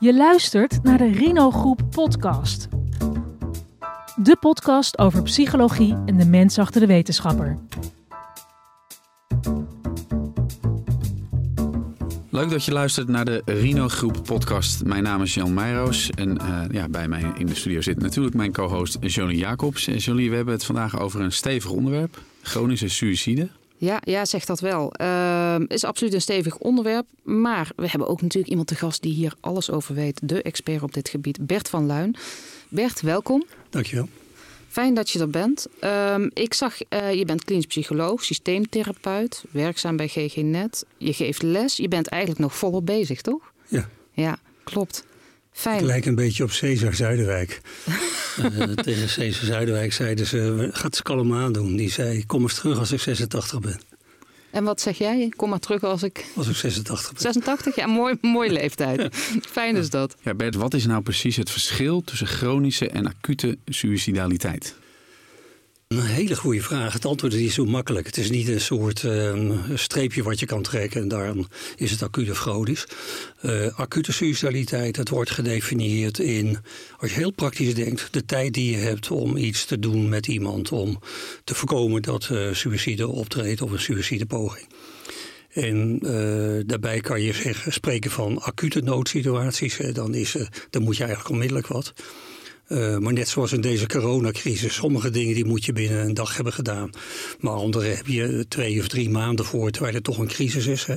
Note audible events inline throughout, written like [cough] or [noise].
Je luistert naar de Rino Groep podcast. De podcast over psychologie en de mens achter de wetenschapper. Leuk dat je luistert naar de Rino Groep podcast. Mijn naam is Jan Meijroos en uh, ja, bij mij in de studio zit natuurlijk mijn co-host Jolie Jacobs. En Jolie, we hebben het vandaag over een stevig onderwerp, chronische suïcide. Ja, ja, zeg dat wel. Het uh, is absoluut een stevig onderwerp. Maar we hebben ook natuurlijk iemand te gast die hier alles over weet. De expert op dit gebied, Bert van Luin. Bert, welkom. Dankjewel. Fijn dat je er bent. Uh, ik zag, uh, je bent klinisch psycholoog, systeemtherapeut, werkzaam bij GGNet. Je geeft les. Je bent eigenlijk nog volop bezig, toch? Ja. Ja, klopt. Fijn. Ik lijk een beetje op Cesar Zuiderwijk. uh, [laughs] tegen Cesar Zuiderwijk zeiden ze, ga het kalm aandoen. Die zei, kom eens terug als ik 86 ben. En wat zeg jij? Kom maar terug als ik... Als ik 86 ben. 86? Ja, mooi, mooie [laughs] leeftijd. Fijn is dat. Ja, Bert, wat is nou precies het verschil tussen chronische en acute suïcidaliteit? Een hele goede vraag. Het antwoord is niet zo makkelijk. Het is niet een soort uh, streepje wat je kan trekken en daarom is het acuut of chronisch. Uh, acute suicidaliteit, dat wordt gedefinieerd in, als je heel praktisch denkt, de tijd die je hebt om iets te doen met iemand om te voorkomen dat uh, suïcide optreedt of een suïcidepoging. En uh, daarbij kan je zeggen, spreken van acute noodsituaties. Dan, is, dan moet je eigenlijk onmiddellijk wat. Uh, maar net zoals in deze coronacrisis, sommige dingen die moet je binnen een dag hebben gedaan. Maar andere heb je twee of drie maanden voor, terwijl het toch een crisis is. Hè.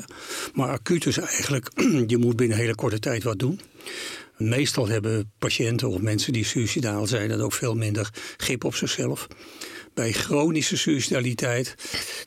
Maar acuut is eigenlijk, [clears throat] je moet binnen een hele korte tijd wat doen. Meestal hebben patiënten of mensen die suicidaal zijn, dat ook veel minder grip op zichzelf. Bij chronische suicidaliteit,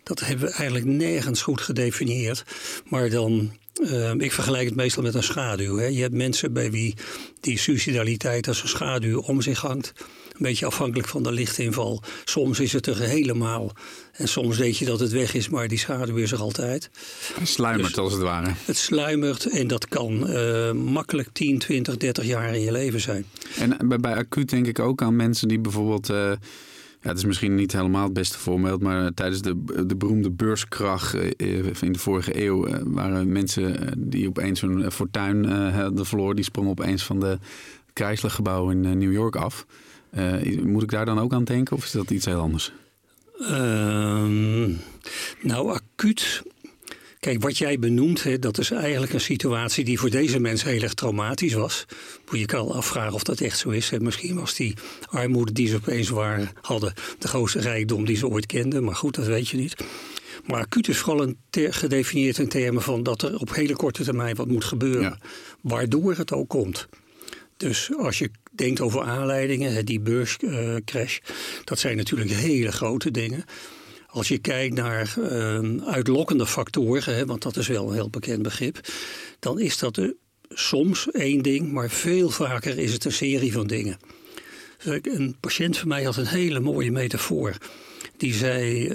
dat hebben we eigenlijk nergens goed gedefinieerd. Maar dan uh, ik vergelijk het meestal met een schaduw. Hè. Je hebt mensen bij wie die suicidaliteit als een schaduw om zich hangt. Een beetje afhankelijk van de lichtinval. Soms is het er helemaal. En soms weet je dat het weg is, maar die schaduw is er altijd. Het sluimert dus, als het ware. Het sluimert en dat kan uh, makkelijk 10, 20, 30 jaar in je leven zijn. En bij, bij acuut denk ik ook aan mensen die bijvoorbeeld... Uh, ja, het is misschien niet helemaal het beste voorbeeld, maar tijdens de, de beroemde beurskracht in de vorige eeuw waren mensen die opeens hun fortuin hadden verloren, die sprongen opeens van de Chrysler-gebouw in New York af. Moet ik daar dan ook aan denken of is dat iets heel anders? Uh, nou, acuut Kijk, wat jij benoemt, hè, dat is eigenlijk een situatie die voor deze mensen heel erg traumatisch was. Je kan afvragen of dat echt zo is. Hè. Misschien was die armoede die ze opeens waren, hadden de grootste rijkdom die ze ooit kenden. Maar goed, dat weet je niet. Maar acuut is vooral een gedefinieerd in termen van dat er op hele korte termijn wat moet gebeuren. Ja. Waardoor het ook komt. Dus als je denkt over aanleidingen, die beurscrash, dat zijn natuurlijk hele grote dingen. Als je kijkt naar uh, uitlokkende factoren, hè, want dat is wel een heel bekend begrip, dan is dat soms één ding, maar veel vaker is het een serie van dingen. Dus een patiënt van mij had een hele mooie metafoor. Die zei: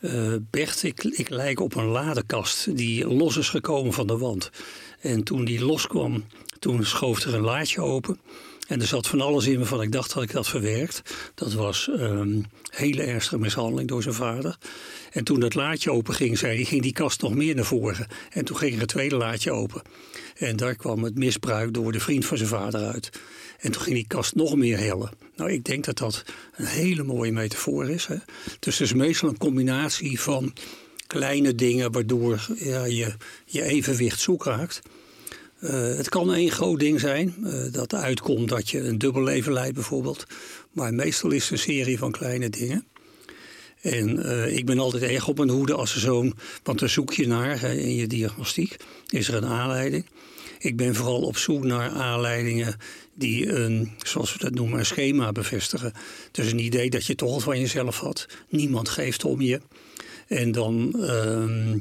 uh, Bert, ik, ik lijk op een ladekast die los is gekomen van de wand. En toen die loskwam, toen schoof er een laadje open. En er zat van alles in waarvan ik dacht dat ik dat verwerkt. Dat was um, hele ernstige mishandeling door zijn vader. En toen dat laadje open ging, zei hij, ging die kast nog meer naar voren. En toen ging er het tweede laadje open. En daar kwam het misbruik door de vriend van zijn vader uit. En toen ging die kast nog meer hellen. Nou, ik denk dat dat een hele mooie metafoor is. Hè? Dus het is meestal een combinatie van kleine dingen waardoor ja, je je evenwicht zoek raakt. Uh, het kan één groot ding zijn, uh, dat uitkomt dat je een dubbel leven leidt bijvoorbeeld. Maar meestal is het een serie van kleine dingen. En uh, ik ben altijd erg op mijn hoede als er zo'n... Want daar zoek je naar hè, in je diagnostiek. Is er een aanleiding? Ik ben vooral op zoek naar aanleidingen die een, zoals we dat noemen, een schema bevestigen. Dus een idee dat je toch al van jezelf had. Niemand geeft om je. En dan uh,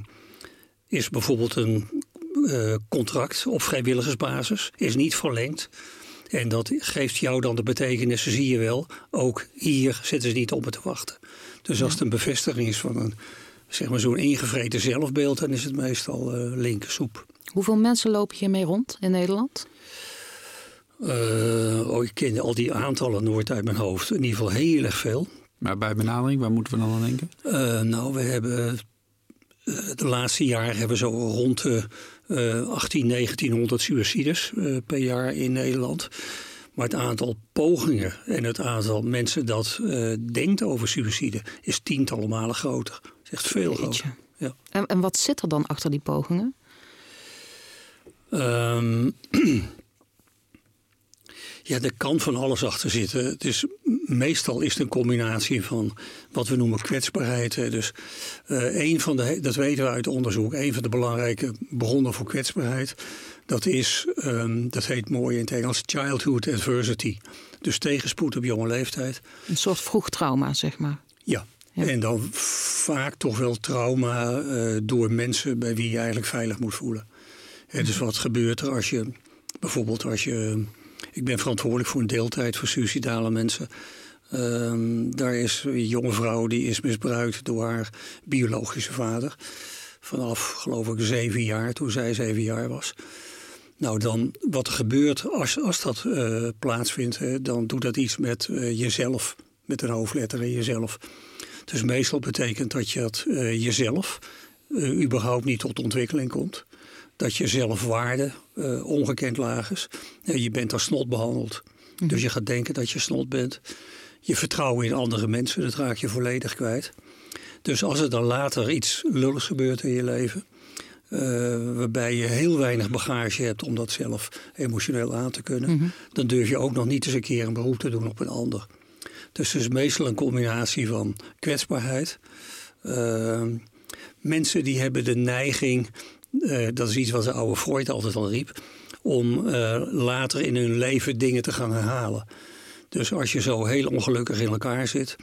is bijvoorbeeld een contract op vrijwilligersbasis is niet verlengd. En dat geeft jou dan de betekenis, zie je wel, ook hier zitten ze niet op me te wachten. Dus als het een bevestiging is van een, zeg maar zo'n ingevreten zelfbeeld, dan is het meestal uh, linker soep. Hoeveel mensen lopen hiermee rond in Nederland? Uh, oh, ik ken al die aantallen nooit uit mijn hoofd. In ieder geval heel erg veel. Maar bij benadering, waar moeten we dan aan denken? Uh, nou, we hebben de laatste jaren hebben we zo rond de uh, 18, 1900 suicides uh, per jaar in Nederland. Maar het aantal pogingen en het aantal mensen dat uh, denkt over suïcide is tientallen malen groter. Dat is echt veel groter. Ja. En, en wat zit er dan achter die pogingen? Um, [clears throat] ja, er kan van alles achter zitten. Het is, meestal is het een combinatie van wat we noemen kwetsbaarheid. Dus uh, een van de, dat weten we uit onderzoek, een van de belangrijke bronnen voor kwetsbaarheid, dat is, um, dat heet mooi in het Engels, childhood adversity. Dus tegenspoed op jonge leeftijd. Een soort vroeg trauma, zeg maar. Ja, ja. En dan vaak toch wel trauma uh, door mensen bij wie je eigenlijk veilig moet voelen. Ja, dus wat gebeurt er als je bijvoorbeeld als je. Ik ben verantwoordelijk voor een deeltijd voor suicidale mensen. Um, daar is een jonge vrouw die is misbruikt door haar biologische vader. Vanaf geloof ik zeven jaar, toen zij zeven jaar was. Nou, dan wat er gebeurt als, als dat uh, plaatsvindt, hè, dan doet dat iets met uh, jezelf, met een hoofdletter in jezelf. Dus meestal betekent dat je het uh, jezelf überhaupt niet tot ontwikkeling komt dat je zelfwaarde uh, ongekend laag is. je bent als snot behandeld. Mhm. Dus je gaat denken dat je snot bent. Je vertrouwen in andere mensen, dat raak je volledig kwijt. Dus als er dan later iets lulligs gebeurt in je leven, uh, waarbij je heel weinig bagage hebt om dat zelf emotioneel aan te kunnen, mhm. dan durf je ook nog niet eens een keer een beroep te doen op een ander. Dus het is meestal een combinatie van kwetsbaarheid. Uh, mensen die hebben de neiging uh, dat is iets wat de oude Freud altijd al riep. Om uh, later in hun leven dingen te gaan herhalen. Dus als je zo heel ongelukkig in elkaar zit,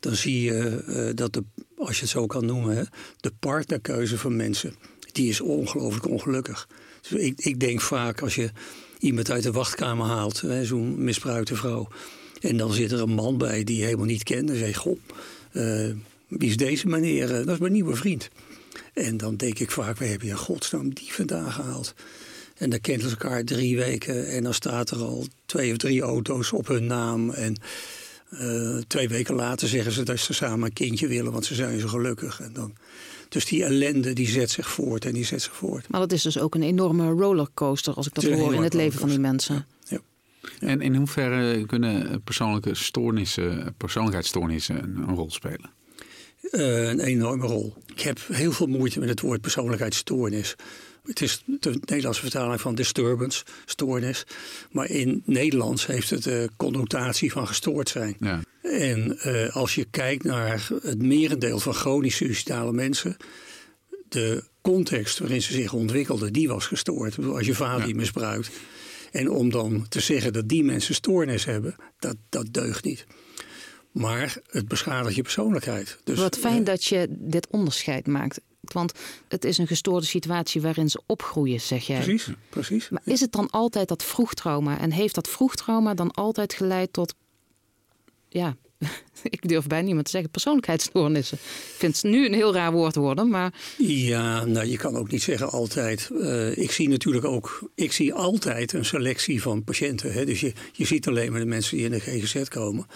dan zie je uh, dat de, als je het zo kan noemen, de partnerkeuze van mensen, die is ongelooflijk ongelukkig. Dus ik, ik denk vaak als je iemand uit de wachtkamer haalt, zo'n misbruikte vrouw, en dan zit er een man bij die je helemaal niet kent, dan zeg je, goh, wie is deze meneer? dat is mijn nieuwe vriend. En dan denk ik vaak, we hebben je godsnaam die vandaan gehaald? En dan kennen ze elkaar drie weken en dan staat er al twee of drie auto's op hun naam. En uh, twee weken later zeggen ze dat ze samen een kindje willen, want ze zijn zo gelukkig. En dan, dus die ellende die zet zich voort en die zet zich voort. Maar dat is dus ook een enorme rollercoaster als ik dat hoor in het leven van die mensen. Ja. Ja. En in hoeverre kunnen persoonlijke stoornissen, persoonlijkheidsstoornissen een rol spelen? Uh, een enorme rol. Ik heb heel veel moeite met het woord persoonlijkheidsstoornis. Het is de Nederlandse vertaling van disturbance, stoornis. Maar in Nederlands heeft het de connotatie van gestoord zijn. Ja. En uh, als je kijkt naar het merendeel van chronisch suicidale mensen, de context waarin ze zich ontwikkelden, die was gestoord. Als je vader die misbruikt. En om dan te zeggen dat die mensen stoornis hebben, dat, dat deugt niet. Maar het beschadigt je persoonlijkheid. Dus, Wat fijn eh, dat je dit onderscheid maakt. Want het is een gestoorde situatie waarin ze opgroeien, zeg jij. Precies, precies. Maar is het dan altijd dat vroegtrauma? En heeft dat vroegtrauma dan altijd geleid tot... Ja, [laughs] ik durf bijna niemand te zeggen persoonlijkheidsstoornissen. Ik vind het nu een heel raar woord worden, maar... Ja, nou je kan ook niet zeggen altijd. Uh, ik zie natuurlijk ook... Ik zie altijd een selectie van patiënten. Hè? Dus je, je ziet alleen maar de mensen die in de GGZ komen...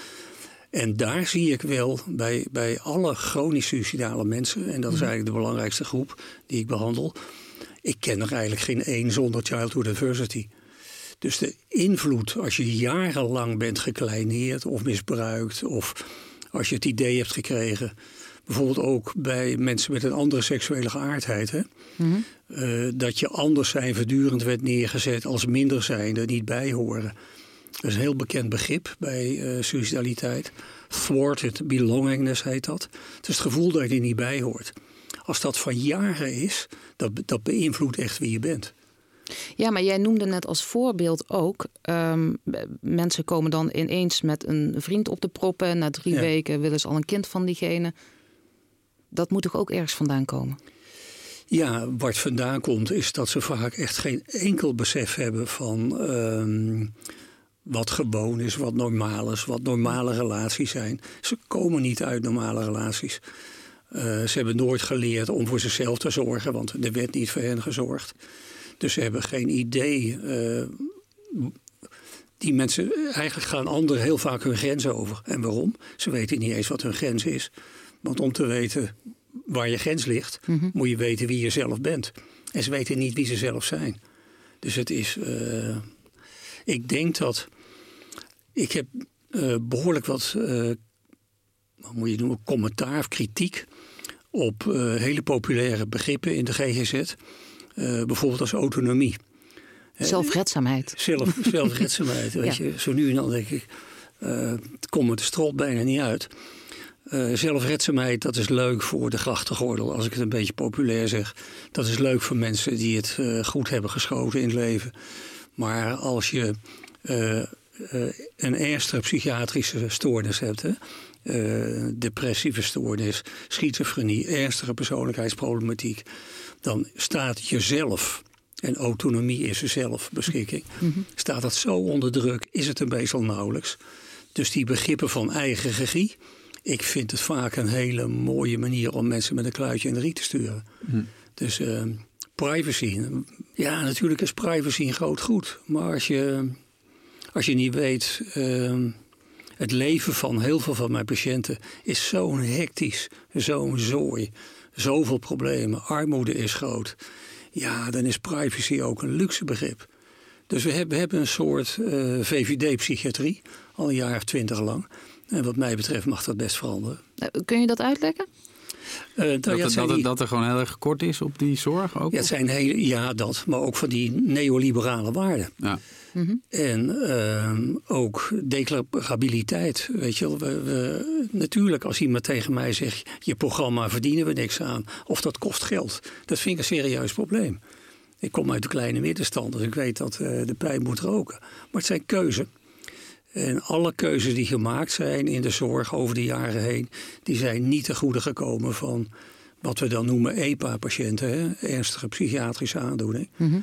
En daar zie ik wel bij, bij alle chronisch suicidale mensen, en dat is mhm. eigenlijk de belangrijkste groep die ik behandel. Ik ken er eigenlijk geen één zonder childhood adversity. Dus de invloed als je jarenlang bent gekleineerd of misbruikt, of als je het idee hebt gekregen, bijvoorbeeld ook bij mensen met een andere seksuele geaardheid, hè? Mhm. Uh, dat je anders zijn voortdurend werd neergezet als minder zijnde, niet bijhoren. Dat is een heel bekend begrip bij uh, suicidaliteit. Thwarted belongingness heet dat. Het is het gevoel dat je er niet bij hoort. Als dat van jaren is, dat, dat beïnvloedt echt wie je bent. Ja, maar jij noemde net als voorbeeld ook... Um, mensen komen dan ineens met een vriend op de proppen... na drie weken willen ze al een kind van diegene. Dat moet toch ook ergens vandaan komen? Ja, waar het vandaan komt is dat ze vaak echt geen enkel besef hebben van... Um, wat gewoon is, wat normaal is, wat normale relaties zijn. Ze komen niet uit normale relaties. Uh, ze hebben nooit geleerd om voor zichzelf te zorgen, want er werd niet voor hen gezorgd. Dus ze hebben geen idee. Uh, die mensen, eigenlijk gaan anderen heel vaak hun grenzen over. En waarom? Ze weten niet eens wat hun grens is. Want om te weten waar je grens ligt, mhm. moet je weten wie je zelf bent. En ze weten niet wie ze zelf zijn. Dus het is. Uh, ik denk dat. Ik heb uh, behoorlijk wat. Uh, wat moet je noemen? Commentaar of kritiek. Op hele populaire begrippen in de GGZ. bijvoorbeeld als autonomie. Zelfredzaamheid. Zelf, [laughs] zelfredzaamheid. weet je. Zo nu en dan denk ik. het komt me de strot bijna niet uit. Uh, zelfredzaamheid, dat is leuk voor de grachtengordel, als ik het een beetje populair zeg. Dat is leuk voor mensen die het uh, goed hebben geschoten in het leven. Maar als je uh, een ernstige psychiatrische stoornis hebt, hè, depressieve stoornis, schizofrenie, ernstige persoonlijkheidsproblematiek, dan staat jezelf, en autonomie is zelfbeschikking, mm -hmm. staat dat zo onder druk, is het een beetje nauwelijks. Dus die begrippen van eigen regie ik vind het vaak een hele mooie manier om mensen met een kluitje in de riet te sturen. Hm. Dus uh, privacy. Ja, natuurlijk is privacy een groot goed. Maar als je, als je niet weet. Uh, het leven van heel veel van mijn patiënten is zo'n hectisch, zo'n zooi. Zoveel problemen. Armoede is groot. Ja, dan is privacy ook een luxe begrip. Dus we hebben, hebben een soort eh, VVD-psychiatrie, al een jaar of twintig lang. En wat mij betreft mag dat best veranderen. Eh, kun je dat uitleggen? Uh, dat, dat, dat, dat, er gewoon heel erg kort is op die zorg ook? Ja, het zijn hele, ja, dat. Maar ook van die neoliberale waarden. Ja. Mhm. En uh, ook declarabiliteit. Weet je wel, we, we, natuurlijk als iemand tegen mij zegt... je programma verdienen we niks aan. Of dat kost geld. Dat vind ik een serieus probleem. Ik kom uit de kleine middenstand, dus ik weet dat uh, de pijn moet roken. Maar het zijn keuzes. En alle keuzes die gemaakt zijn in de zorg over de jaren heen, die zijn niet te goede gekomen van wat we dan noemen EPA-patiënten, ernstige psychiatrische aandoening. Mhm.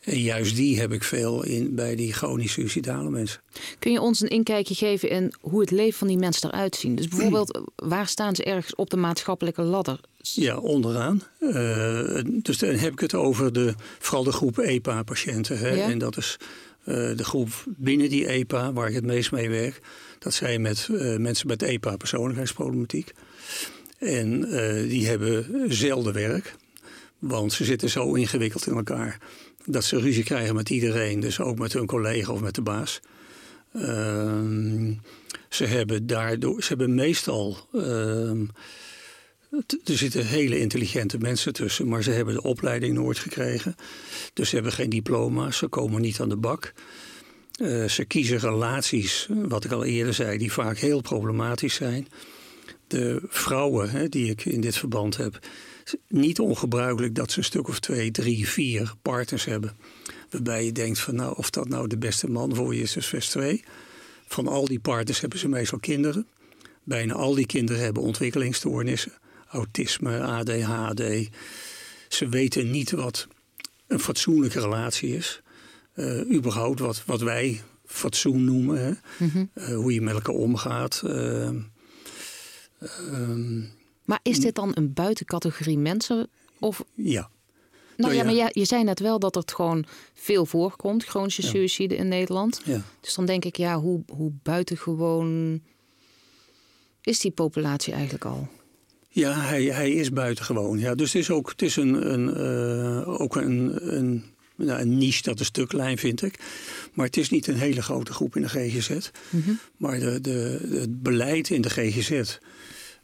En juist die heb ik veel in bij die chronisch suicidale mensen. Kun je ons een inkijkje geven in hoe het leven van die mensen eruit ziet? Dus bijvoorbeeld, waar staan ze ergens op de maatschappelijke ladder? Ja, onderaan. Uh, dus dan heb ik het over de, vooral de groep EPA-patiënten. Ja? En dat is de groep binnen die EPA, waar ik het meest mee werk. Dat zijn met uh, mensen met EPA-persoonlijkheidsproblematiek. En die hebben zelden werk. Want ze zitten zo ingewikkeld in elkaar dat ze ruzie krijgen met iedereen, dus ook met hun collega of met de baas. Ehm, ze hebben daardoor, ze hebben meestal. Ehm, [laughs] er zitten hele intelligente mensen tussen, maar ze hebben de opleiding nooit gekregen. Dus ze hebben geen diploma's, ze komen niet aan de bak. Uh, ze kiezen relaties, wat ik al eerder zei, die vaak heel problematisch zijn. De vrouwen hè, die ik in dit verband heb, niet ongebruikelijk dat ze een stuk of twee, drie, vier partners hebben. Waarbij je denkt van nou, of dat nou de beste man voor je is, is vers 2. Van al die partners hebben ze meestal kinderen. Bijna al die kinderen hebben ontwikkelingsstoornissen. Autisme, ADHD. Ze weten niet wat een fatsoenlijke relatie is. Uh, überhaupt wat, wat wij fatsoen noemen. Hè? Mhm. uh, hoe je met elkaar omgaat. Uh, maar is dit dan een buitencategorie mensen? Of... Ja. Nou, ja, maar ja, je zei net wel dat het gewoon veel voorkomt, chronische ja. suïcide in Nederland. Ja. Dus dan denk ik, ja, hoe, hoe buitengewoon is die populatie eigenlijk al? Ja, hij, hij is buitengewoon. Ja, dus het is ook, het is een, een, uh, ook een, een, nou, een niche dat een stuk klein, vind ik. Maar het is niet een hele grote groep in de GGZ. Mm -hmm. Maar de, de, het beleid in de GGZ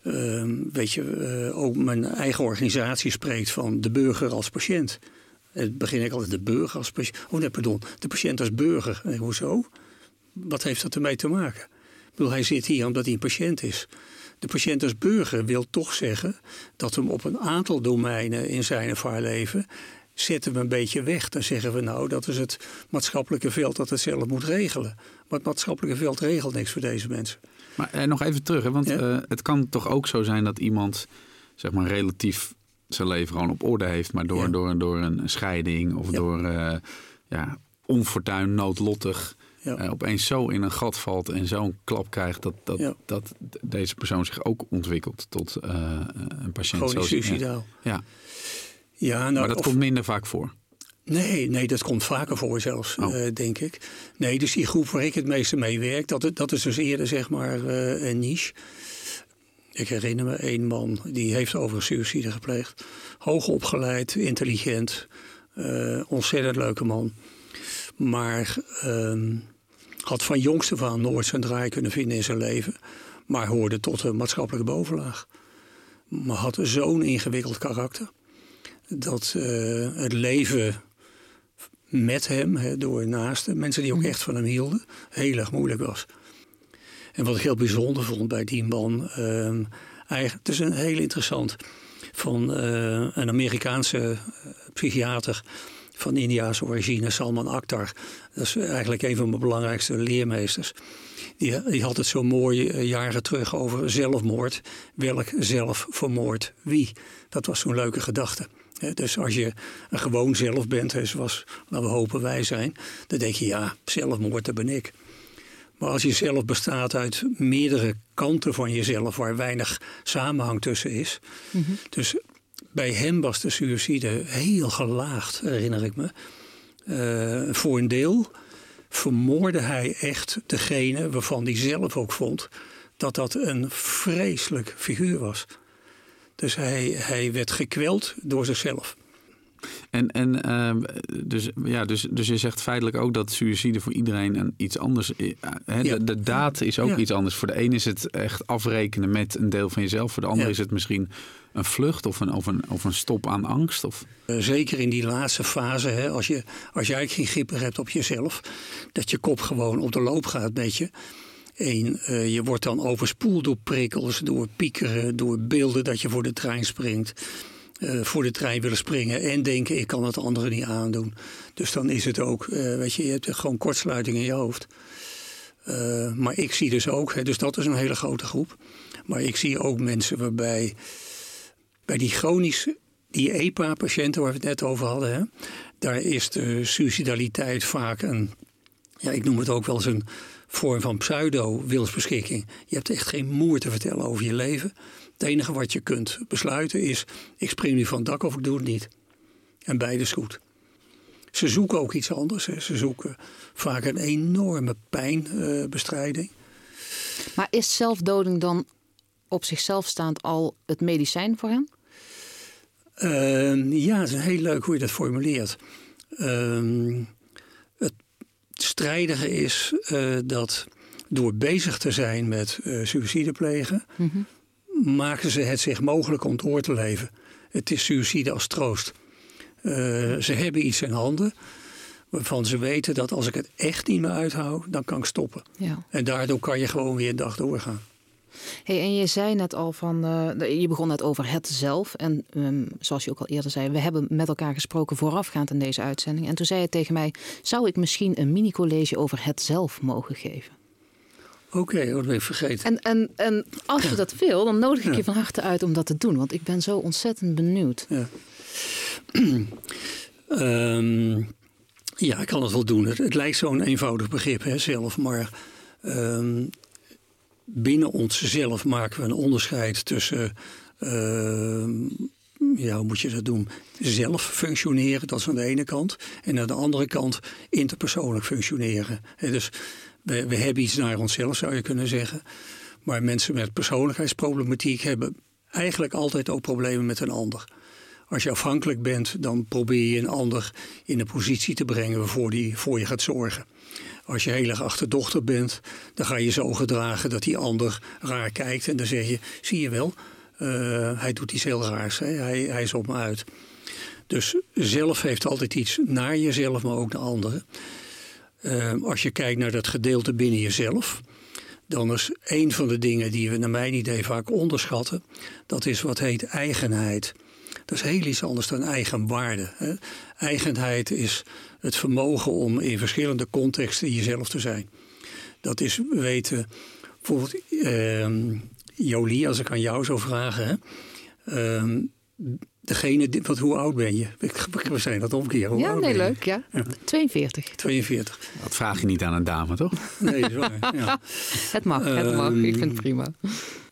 Ehm, weet je, uh, ook mijn eigen organisatie spreekt van de burger als patiënt. Het begin ik altijd de burger als patiënt. Oh nee, pardon, de patiënt als burger. En hoezo? Wat heeft dat ermee te maken? Ik bedoel, hij zit hier omdat hij een patiënt is. De patiënt als burger wil toch zeggen dat hem op een aantal domeinen in zijn of haar leven zetten we een beetje weg. Dan zeggen we nou, dat is het maatschappelijke veld dat het zelf moet regelen. Maar het maatschappelijke veld regelt niks voor deze mensen. Maar eh, nog even terug, hè, want eh, het kan toch ook zo zijn dat iemand zeg maar relatief zijn leven gewoon op orde heeft, maar door, door, door een scheiding of door uh, ja, onfortuin, noodlottig. Uh, opeens zo in een gat valt en zo'n klap krijgt dat, dat, dat deze persoon zich ook ontwikkelt tot een patiënt. Gewoon suicidaal. Ja. Ja, nou, maar dat komt minder vaak voor. Nee, nee, dat komt vaker voor zelfs, oh. uh, denk ik. Nee, dus die groep waar ik het meeste mee werk, dat, dat is dus eerder zeg maar een niche. Ik herinner me één man die heeft over suïcide gepleegd. Hoog opgeleid, intelligent, uh, ontzettend leuke man. Maar uh, had van jongste van nooit zijn draai kunnen vinden in zijn leven. Maar hoorde tot de maatschappelijke bovenlaag. Maar had zo'n ingewikkeld karakter. Dat uh, het leven met hem, he, door naasten, mensen die ook mhm. echt van hem hielden, heel erg moeilijk was. En wat ik heel bijzonder vond bij die man, uh, eigenlijk, het is een heel interessant, van uh, een Amerikaanse uh, psychiater van Indiaanse origine, Salman Akhtar. Dat is eigenlijk een van mijn belangrijkste leermeesters. Die, die had het zo mooi uh, jaren terug over zelfmoord. Welk zelf vermoord wie? Dat was zo'n leuke gedachte. Dus als je een gewoon zelf bent, zoals we hopen wij zijn, dan denk je ja, zelfmoord, dat ben ik. Maar als je zelf bestaat uit meerdere kanten van jezelf waar weinig samenhang tussen is. Mhm. Dus bij hem was de suïcide heel gelaagd, herinner ik me. Uh, voor een deel vermoorde hij echt degene waarvan hij zelf ook vond dat dat een vreselijk figuur was. Dus hij, hij werd gekweld door zichzelf. En, en uh, dus, ja, dus, dus je zegt feitelijk ook dat suïcide voor iedereen een iets anders is. Uh, de, de, daad is ook iets anders. Voor de een is het echt afrekenen met een deel van jezelf. Voor de ander is het misschien een vlucht of een, of een, of een stop aan angst. Of... Uh, zeker in die laatste fase, hè, als, je, als je eigenlijk geen grip hebt op jezelf, dat je kop gewoon op de loop gaat met je. En uh, je wordt dan overspoeld door prikkels, door piekeren, door beelden dat je voor de trein springt. Uh, voor de trein willen springen en denken ik kan het anderen niet aandoen. Dus dan is het ook, uh, weet je, je hebt gewoon kortsluiting in je hoofd. Uh, maar ik zie dus ook, hè, dus dat is een hele grote groep. Maar ik zie ook mensen waarbij bij die chronische, die EPA-patiënten waar we het net over hadden, hè, daar is de suicidaliteit vaak een, ja, ik noem het ook wel eens een vorm van pseudo-wilsbeschikking. Je hebt echt geen moer te vertellen over je leven. Het enige wat je kunt besluiten is: ik spring nu van het dak of ik doe het niet. En beide is goed. Ze zoeken ook iets anders. Hè. Ze zoeken vaak een enorme pijnbestrijding. Uh, maar is zelfdoding dan op zichzelf staand al het medicijn voor hen? Uh, ja, het is heel leuk hoe je dat formuleert. Het strijdige is uh, dat door bezig te zijn met uh, suïcide plegen, mm -hmm maken ze het zich mogelijk om door te leven. Het is suïcide als troost. Uh, ze hebben iets in handen waarvan ze weten dat als ik het echt niet meer uithoud, dan kan ik stoppen. Ja. En daardoor kan je gewoon weer een dag doorgaan. Hey, en je zei net al van, uh, je begon net over het zelf. En um, zoals je ook al eerder zei, we hebben met elkaar gesproken voorafgaand aan deze uitzending. En toen zei je tegen mij, zou ik misschien een mini-college over het zelf mogen geven? Oké, okay, dat ben ik vergeten. En, en, en als je dat wil, dan nodig ik je van harte uit om dat te doen. Want ik ben zo ontzettend benieuwd. Ja, um, [clears throat] ja ik kan het wel doen. Het, het lijkt zo'n eenvoudig begrip hè, zelf. Maar um, binnen onszelf maken we een onderscheid tussen... Uh, ja, hoe moet je dat doen? Zelf functioneren, dat is aan de ene kant. En aan de andere kant interpersoonlijk functioneren. dus we, we hebben iets naar onszelf, zou je kunnen zeggen. Maar mensen met persoonlijkheidsproblematiek hebben eigenlijk altijd ook problemen met een ander. Als je afhankelijk bent, dan probeer je een ander in een positie te brengen waarvoor die voor je gaat zorgen. Als je heel erg achterdochter bent, dan ga je zo gedragen dat die ander raar kijkt. En dan zeg je, zie je wel, uh, hij doet iets heel raars, hè? Hij, hij is op me uit. Dus zelf heeft altijd iets naar jezelf, maar ook naar anderen. Uh, als je kijkt naar dat gedeelte binnen jezelf, dan is een van de dingen die we naar mijn idee vaak onderschatten, dat is wat heet eigenheid. Dat is heel iets anders dan eigenwaarde. Hè. Eigenheid is het vermogen om in verschillende contexten jezelf te zijn. Dat is weten, bijvoorbeeld uh, Jolie, als ik aan jou zou vragen. Hè, uh, degene, wat, hoe oud ben je? We zijn dat omkeer. Hoe ja, nee, leuk. Ja. 42. 42. Dat vraag je niet aan een dame, toch? Nee, sorry. ja. [laughs] Het mag, het mag. Ik vind het prima.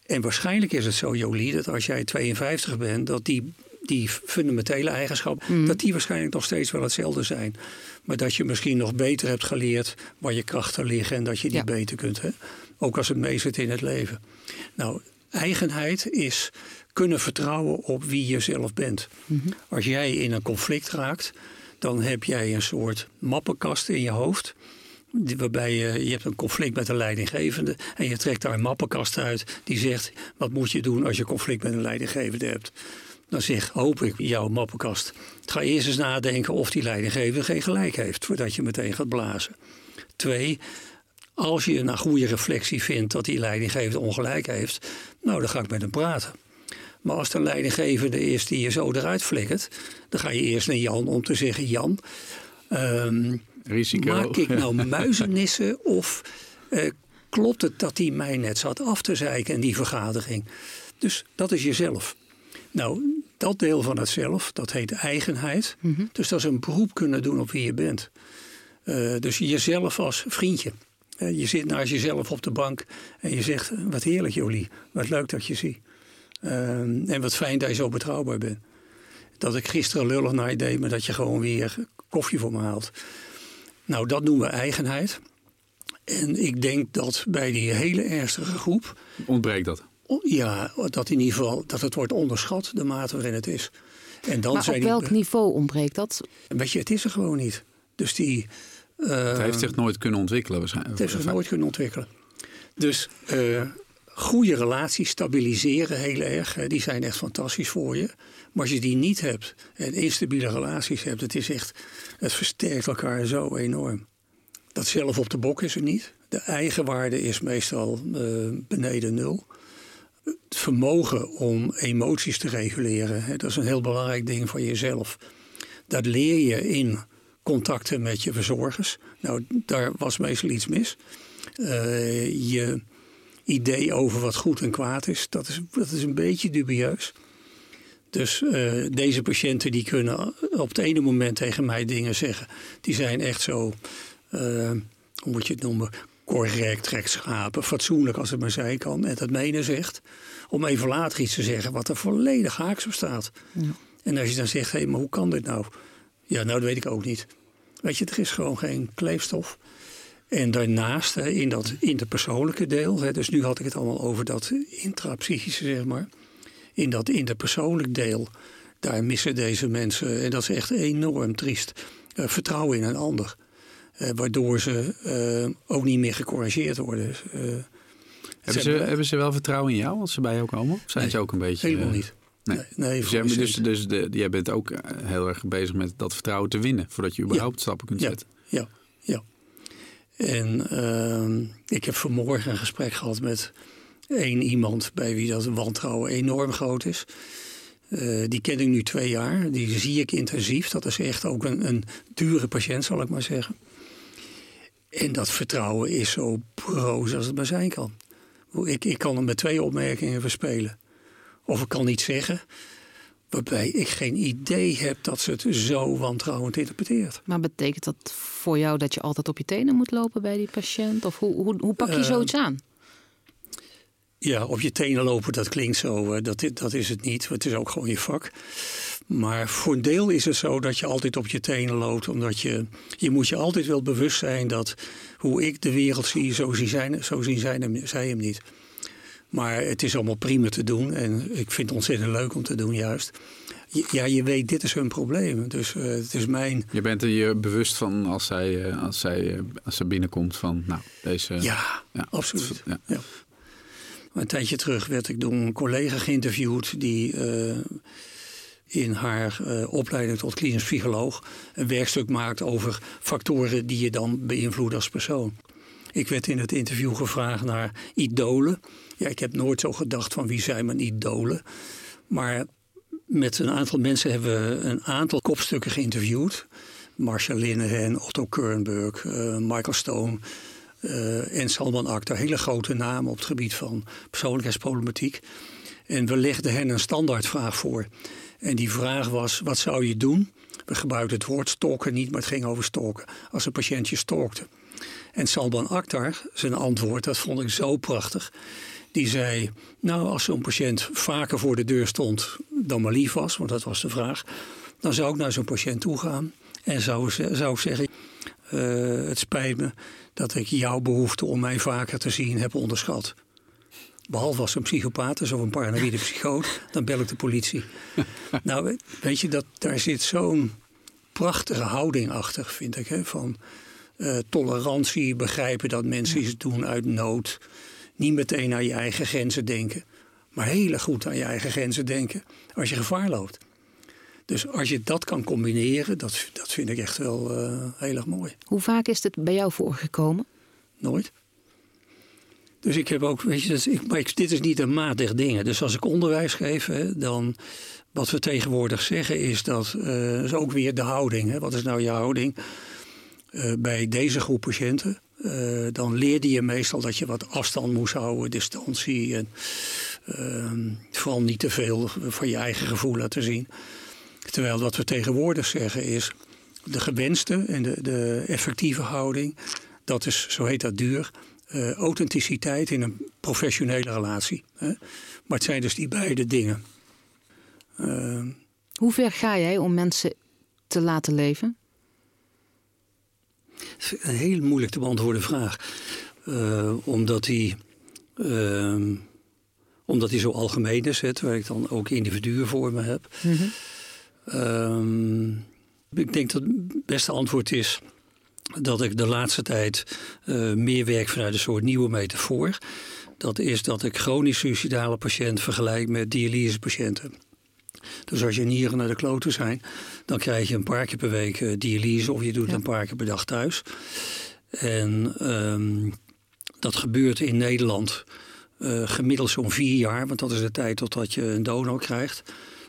En waarschijnlijk is het zo, Jolie, dat als jij 52 bent, dat die, die fundamentele eigenschappen, mm. dat die waarschijnlijk nog steeds wel hetzelfde zijn. Maar dat je misschien nog beter hebt geleerd waar je krachten liggen en dat je die ja. beter kunt. Hè? Ook als het meezit in het leven. Nou, eigenheid is kunnen vertrouwen op wie je zelf bent. Als jij in een conflict raakt, dan heb jij een soort mappenkast in je hoofd. Waarbij je, je hebt een conflict met een leidinggevende en je trekt daar een mappenkast uit die zegt: wat moet je doen als je conflict met een leidinggevende hebt? Dan zeg, hoop ik, jouw mappenkast. Ga eerst eens nadenken of die leidinggevende geen gelijk heeft, voordat je meteen gaat blazen. Twee, als je na goede reflectie vindt dat die leidinggevende ongelijk heeft, nou dan ga ik met hem praten. Maar als een leidinggevende is die je zo eruit flikkert, dan ga je eerst naar Jan om te zeggen: Jan, Risico. maak ik nou [laughs] muizenissen of eh, klopt het dat hij mij net zat af te zeiken in die vergadering? Dus dat is jezelf. Nou, dat deel van het zelf, dat heet eigenheid. Dus dat is een beroep kunnen doen op wie je bent. Eh, dus jezelf als vriendje. Eh, je zit naast jezelf op de bank en je zegt: Wat heerlijk, Jolie. Wat leuk dat je ziet. Ehm, en wat fijn dat je zo betrouwbaar bent. Dat ik gisteren lullig naar je deed, maar dat je gewoon weer koffie voor me haalt. Nou, dat noemen we eigenheid. En ik denk dat bij die hele ernstige groep, Ontbreekt dat? Oh, ja, dat in ieder geval dat het wordt onderschat, de mate waarin het is. En dan Maar zijn op die- welk niveau ontbreekt dat? Weet je, het is er gewoon niet. Dus die. eh, Het heeft zich nooit kunnen ontwikkelen waarschijnlijk. het heeft zich nooit kunnen ontwikkelen. Dus eh, goede relaties stabiliseren heel erg. hè, Die zijn echt fantastisch voor je. Maar als je die niet hebt en instabiele relaties hebt, het is echt, het versterkt elkaar zo enorm. Dat zelf op de bok is er niet. De eigenwaarde is meestal eh, beneden nul. Het vermogen om emoties te reguleren, hè, dat is een heel belangrijk ding van jezelf. Dat leer je in contacten met je verzorgers. Nou, daar was meestal iets mis. Eh, je idee over wat goed en kwaad is, dat is, dat is een beetje dubieus. Dus eh, deze patiënten die kunnen op het ene moment tegen mij dingen zeggen. Die zijn echt zo, eh, hoe moet je het noemen, correct, rechtschapen, fatsoenlijk als het maar zijn kan. En dat menen zegt. Om even later iets te zeggen wat er volledig haaks op staat. En als je dan zegt, hé, maar hoe kan dit nou? Ja, nou, dat weet ik ook niet. Weet je, er is gewoon geen kleefstof. En daarnaast, hè, in dat interpersoonlijke deel, hè, dus nu had ik het allemaal over dat intrapsychische, zeg maar. In dat interpersoonlijk deel, daar missen deze mensen, en dat is echt enorm triest, eh, vertrouwen in een ander. Eh, waardoor ze eh, ook niet meer gecorrigeerd worden. Eh, Hebben ze, hebben ze wel vertrouwen in jou als ze bij jou komen? Of zijn Nee, ze ook een beetje... helemaal niet. Nee. Nee, nee, Dus, jij, dus, dus de, jij bent ook heel erg bezig met dat vertrouwen te winnen... voordat je überhaupt stappen kunt Ja. zetten. Ja, ja. En ehm, ik heb vanmorgen een gesprek gehad met één iemand bij wie dat wantrouwen enorm groot is. Die ken ik nu twee jaar. Die zie ik intensief. Dat is echt ook een, een dure patiënt, zal ik maar zeggen. En dat vertrouwen is zo broos als het maar zijn kan. Ik, ik kan hem met twee opmerkingen verspelen. Of ik kan niet zeggen, waarbij ik geen idee heb dat ze het zo wantrouwend interpreteert. Maar betekent dat voor jou dat je altijd op je tenen moet lopen bij die patiënt? Of hoe, hoe, hoe pak je Eh, zoiets aan? Ja, op je tenen lopen, dat klinkt zo. Dat, dat is het niet. Het is ook gewoon je vak. Maar voor een deel is het zo dat je altijd op je tenen loopt. Omdat je, je moet je altijd wel bewust zijn dat hoe ik de wereld zie, zo zien, zijn, zo zien zij, hem, zij hem niet. Maar het is allemaal prima te doen. En ik vind het ontzettend leuk om te doen, juist. Ja, je weet, dit is hun probleem. Dus eh, het is mijn... Je bent er je bewust van als zij, eh, als zij eh, als ze binnenkomt van... nou, deze... Ja, ja, absoluut. Ja. Een tijdje terug werd ik door een collega geïnterviewd die in haar eh, opleiding tot klinisch psycholoog een werkstuk maakt over factoren die je dan beïnvloeden als persoon. Ik werd in het interview gevraagd naar idolen. Ja, ik heb nooit zo gedacht van wie zijn mijn idolen. Maar met een aantal mensen hebben we een aantal kopstukken geïnterviewd. Marshall Linehan, Otto Kernberg, eh, Michael Stone eh, en Salman Akhtar. Hele grote namen op het gebied van persoonlijkheidsproblematiek. En we legden hen een standaardvraag voor. En die vraag was, wat zou je doen? We gebruikten het woord stalken niet, maar het ging over stalken. Als een patiënt je stalkte. En Salman Akhtar, zijn antwoord, dat vond ik zo prachtig. Die zei, nou als zo'n patiënt vaker voor de deur stond dan maar lief was, want dat was de vraag. Dan zou ik naar zo'n patiënt toe gaan en zou, zou ik zeggen, eh, het spijt me dat ik jouw behoefte om mij vaker te zien heb onderschat. Behalve als een psychopaat is of een paranoïde psychoot, [laughs] dan bel ik de politie. nou, weet je, dat, daar zit zo'n prachtige houding achter, vind ik. Hè, van uh, tolerantie, begrijpen dat mensen iets doen uit nood. Niet meteen naar je eigen grenzen denken, maar heel goed aan je eigen grenzen denken als je gevaar loopt. Dus als je dat kan combineren, dat, dat vind ik echt wel uh, heel erg mooi. Hoe vaak is het bij jou voorgekomen? Nooit. Dus ik heb ook, weet je, ik, dit is niet een matig ding. Dus als ik onderwijs geef, dan wat we tegenwoordig zeggen is dat, uh, is ook weer de houding. Hè. Wat is nou je houding? Uh, bij deze groep patiënten, uh, dan leerde je meestal dat je wat afstand moest houden, distantie en ehm, vooral niet te veel van je eigen gevoel laten zien. Terwijl wat we tegenwoordig zeggen is de gewenste en de, de effectieve houding, dat is, zo heet dat duur, uh, authenticiteit in een professionele relatie. Hè? Maar het zijn dus die beide dingen. Uh, Hoe ver ga jij om mensen te laten leven? Een heel moeilijk te beantwoorden vraag. Uh, omdat die. Ehm, omdat hij zo algemeen is, hè, terwijl ik dan ook individuen voor me heb. Mm -hmm. ik denk dat het beste antwoord is dat ik de laatste tijd uh, meer werk vanuit een soort nieuwe metafoor. Dat is dat ik chronisch suicidale patiënten vergelijk met dialysepatiënten. Dus als je nieren naar de kloten zijn, dan krijg je een paar keer per week uh, dialyse of je doet ja. een paar keer per dag thuis. En um, dat gebeurt in Nederland uh, gemiddeld zo'n vier jaar, want dat is de tijd totdat je een donor krijgt.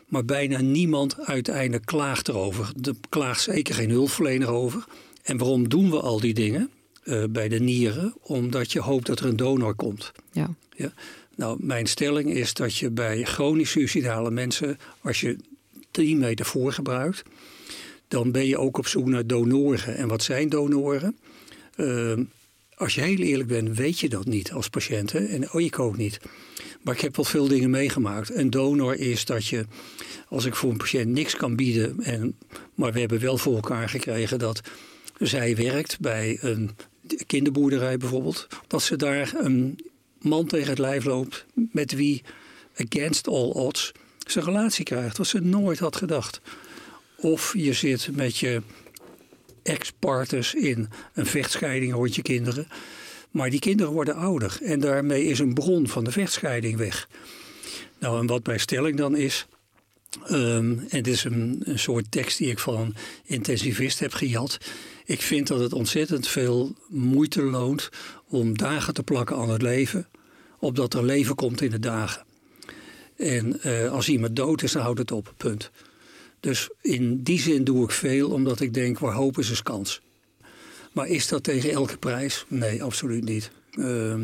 Maar bijna niemand uiteindelijk klaagt erover. Er klaagt zeker geen hulpverlener over. En waarom doen we al die dingen uh, bij de nieren? Omdat je hoopt dat er een donor komt. Ja. Ja? Nou, mijn stelling is dat je bij chronisch suicidale mensen, als je drie meter voor gebruikt, dan ben je ook op zoek naar donoren. En wat zijn donoren? Uh, als je heel eerlijk bent, weet je dat niet als patiënt. Hè? En oh, ik ook niet. Maar ik heb wel veel dingen meegemaakt. Een donor is dat je, als ik voor een patiënt niks kan bieden, en, maar we hebben wel voor elkaar gekregen dat zij werkt bij een kinderboerderij bijvoorbeeld, dat ze daar een man tegen het lijf loopt met wie against all odds zijn relatie krijgt, wat ze nooit had gedacht. Of je zit met je ex-partners in een vechtscheiding, hoort je kinderen. Maar die kinderen worden ouder en daarmee is een bron van de vechtscheiding weg. Nou, en wat mijn stelling dan is, en dit is een, een, soort tekst die ik van een intensivist heb gejat. Ik vind dat het ontzettend veel moeite loont om dagen te plakken aan het leven, opdat er leven komt in de dagen. En uh, als iemand dood is, dan houdt het op, punt. Dus in die zin doe ik veel, omdat ik denk, waar hoop is, is kans. Maar is dat tegen elke prijs? Nee, absoluut niet. Uh,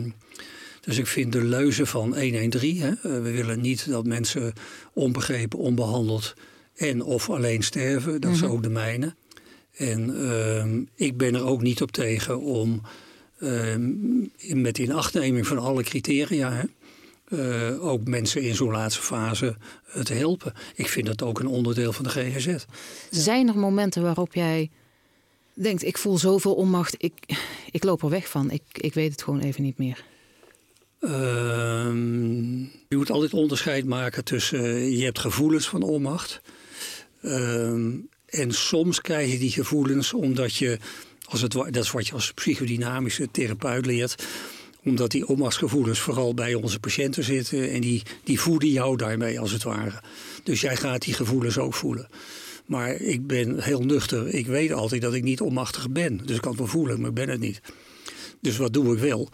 dus ik vind de leuze van 113, hè, eh, we willen niet dat mensen onbegrepen, onbehandeld en of alleen sterven. Dat mm -hmm. is ook de mijne. En uh, ik ben er ook niet op tegen om uh, met inachtneming van alle criteria... Hè, uh, ook mensen in zo'n laatste fase uh, te helpen. Ik vind dat ook een onderdeel van de GGZ. Zijn er momenten waarop jij denkt: ik voel zoveel onmacht, ik, ik loop er weg van, ik, ik weet het gewoon even niet meer? Uh, je moet altijd onderscheid maken tussen je hebt gevoelens van onmacht. Ehm, en soms krijg je die gevoelens omdat je, als het, dat is wat je als psychodynamische therapeut leert, omdat die onmachtsgevoelens vooral bij onze patiënten zitten en die, die voeden jou daarmee als het ware. Dus jij gaat die gevoelens ook voelen. Maar ik ben heel nuchter. Ik weet altijd dat ik niet onmachtig ben. Dus ik kan het wel voelen, maar ik ben het niet. Dus wat doe ik wel?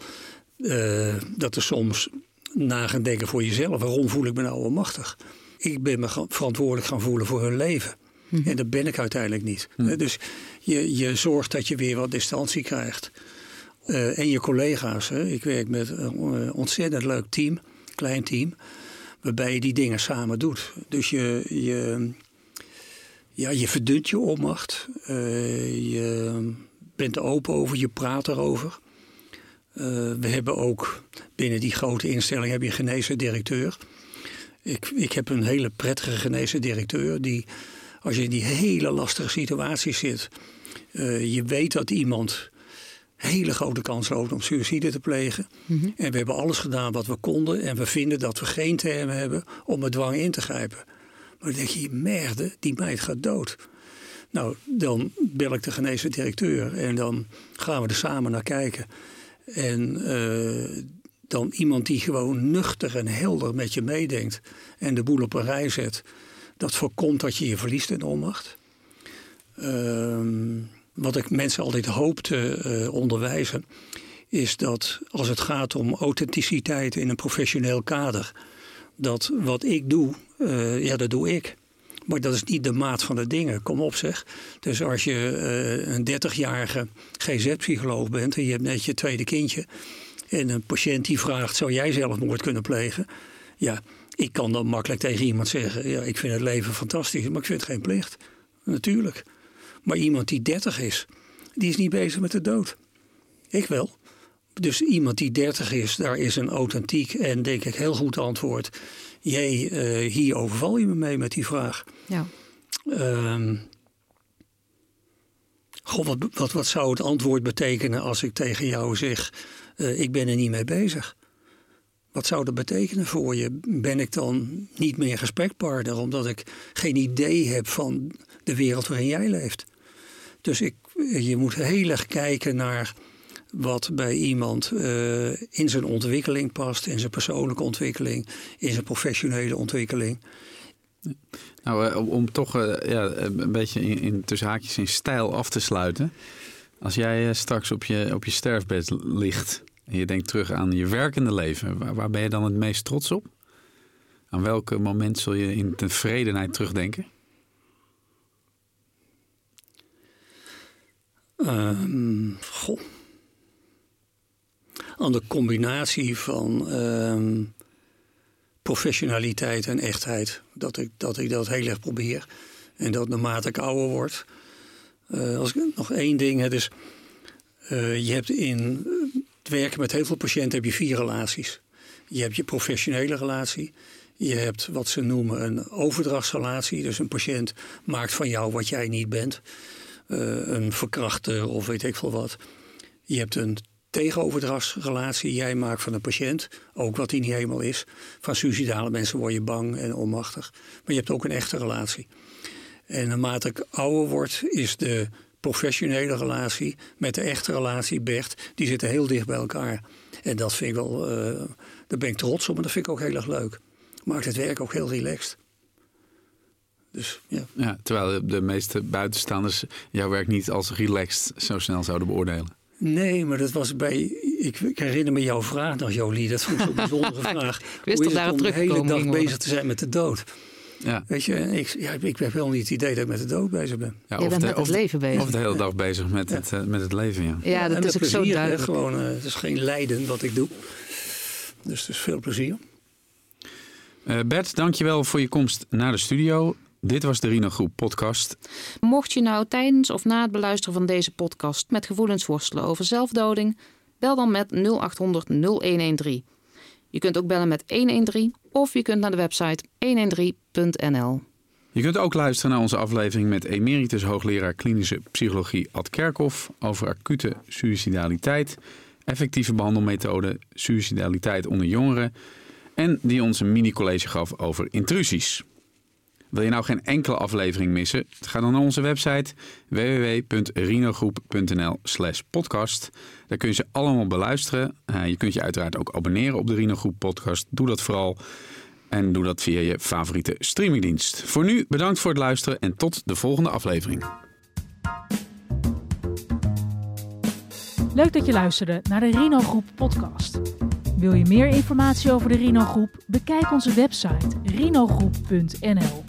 Uh, dat er soms na gaan denken voor jezelf. Waarom voel ik me nou onmachtig? Ik ben me verantwoordelijk gaan voelen voor hun leven. Mm-hmm. En dat ben ik uiteindelijk niet. Mm. Dus je, je zorgt dat je weer wat distantie krijgt. Uh, en je collega's. Hè. Ik werk met een ontzettend leuk team, klein team, waarbij je die dingen samen doet. Dus je, je, ja, je verdunt je onmacht. Uh, je bent er open over, je praat erover. Uh, we hebben ook binnen die grote instelling heb je een genezen directeur. Ik, ik heb een hele prettige genezen directeur die, als je in die hele lastige situatie zit, uh, je weet dat iemand hele grote kans loopt om suïcide te plegen. En we hebben alles gedaan wat we konden. En we vinden dat we geen termen hebben om met dwang in te grijpen. Maar dan denk je, merde, die meid gaat dood. Nou, dan bel ik de geneesde directeur en dan gaan we er samen naar kijken. En eh, dan iemand die gewoon nuchter en helder met je meedenkt en de boel op een rij zet. Dat voorkomt dat je je verliest in onmacht. Ehm, wat ik mensen altijd hoop te eh, onderwijzen, is dat als het gaat om authenticiteit in een professioneel kader, dat wat ik doe, uh, ja, dat doe ik. Maar dat is niet de maat van de dingen. Kom op zeg. Dus als je uh, een 30-jarige GZ-psycholoog bent en je hebt net je tweede kindje. En een patiënt die vraagt, zou jij zelfmoord kunnen plegen? Ja, ik kan dan makkelijk tegen iemand zeggen, ja, ik vind het leven fantastisch, maar ik vind het geen plicht. Natuurlijk. Maar iemand die 30 is, die is niet bezig met de dood. Ik wel. Dus iemand die 30 is, daar is een authentiek en denk ik heel goed antwoord. Jee, uh, hier overval je me mee met die vraag. Ja. Um, God, wat, wat, wat, zou het antwoord betekenen als ik tegen jou zeg: uh, ik ben er niet mee bezig? Wat zou dat betekenen voor je? Ben ik dan niet meer gesprekpartner omdat ik geen idee heb van de wereld waarin jij leeft? Dus ik, je moet heel erg kijken naar wat bij iemand uh, in zijn ontwikkeling past, in zijn persoonlijke ontwikkeling, in zijn professionele ontwikkeling. Nou, uh, om toch uh, ja, een beetje in, in tussen haakjes in stijl af te sluiten. Als jij straks op je, op je sterfbed ligt en je denkt terug aan je werkende leven, waar, waar ben je dan het meest trots op? Aan welk moment zul je in tevredenheid terugdenken? Um, goh. Aan de combinatie van um, professionaliteit en echtheid. Dat ik, dat ik dat heel erg probeer. En dat naarmate ik ouder word. Uh, als ik nog één ding heb, is. Uh, je hebt in het werken met heel veel patiënten heb je vier relaties. Je hebt je professionele relatie. Je hebt wat ze noemen een overdrachtsrelatie. Dus een patiënt maakt van jou wat jij niet bent. Uh, een verkrachter of weet ik veel wat. Je hebt een tegenoverdrachtsrelatie. Jij maakt van een patiënt, ook wat hij niet helemaal is. Van suicidale mensen word je bang en onmachtig. Maar je hebt ook een echte relatie. En naarmate ik ouder word, is de professionele relatie met de echte relatie, Bert, die zitten heel dicht bij elkaar. En dat vind ik wel, uh, daar ben ik trots op en dat vind ik ook heel erg leuk. Maakt het werk ook heel relaxed. Dus, ja. ja. terwijl de meeste buitenstaanders jouw werk niet als relaxed zo snel zouden beoordelen. Nee, maar dat was bij. Ik, ik herinner me jouw vraag nog, Jolie. Dat vond ik zo'n [laughs] bijzondere vraag. ik wist Hoe is het om de hele dag bezig te zijn met de dood? Ja. Weet je, ik, ja, ik heb wel niet het idee dat ik met de dood bezig ben. Ja, je bent de, met het leven bezig. Of de hele dag bezig met, ja. het, uh, met het leven, ja. Ja, dat en is ook plezier, zo duidelijk. Hè, gewoon, uh, het is geen lijden wat ik doe. Dus het is veel plezier. Uh, Bert, dankjewel voor je komst naar de studio. Dit was de Rino Groep podcast. Mocht je nou tijdens of na het beluisteren van deze podcast met gevoelens worstelen over zelfdoding, bel dan met 0800 0113. Je kunt ook bellen met 113 of je kunt naar de website 113.nl. Je kunt ook luisteren naar onze aflevering met emeritus hoogleraar klinische psychologie Ad Kerkhoff over acute suicidaliteit, effectieve behandelmethoden, suicidaliteit onder jongeren en die ons een mini-college gaf over intrusies. Wil je nou geen enkele aflevering missen? Ga dan naar onze website www.rinogroep.nl slash podcast. Daar kun je ze allemaal beluisteren. Uh, je kunt je uiteraard ook abonneren op de Rino Groep podcast. Doe dat vooral. En doe dat via je favoriete streamingdienst. Voor nu bedankt voor het luisteren en tot de volgende aflevering. Leuk dat je luisterde naar de Rino Groep podcast. Wil je meer informatie over de Rino Groep? Bekijk onze website rinogroep.nl.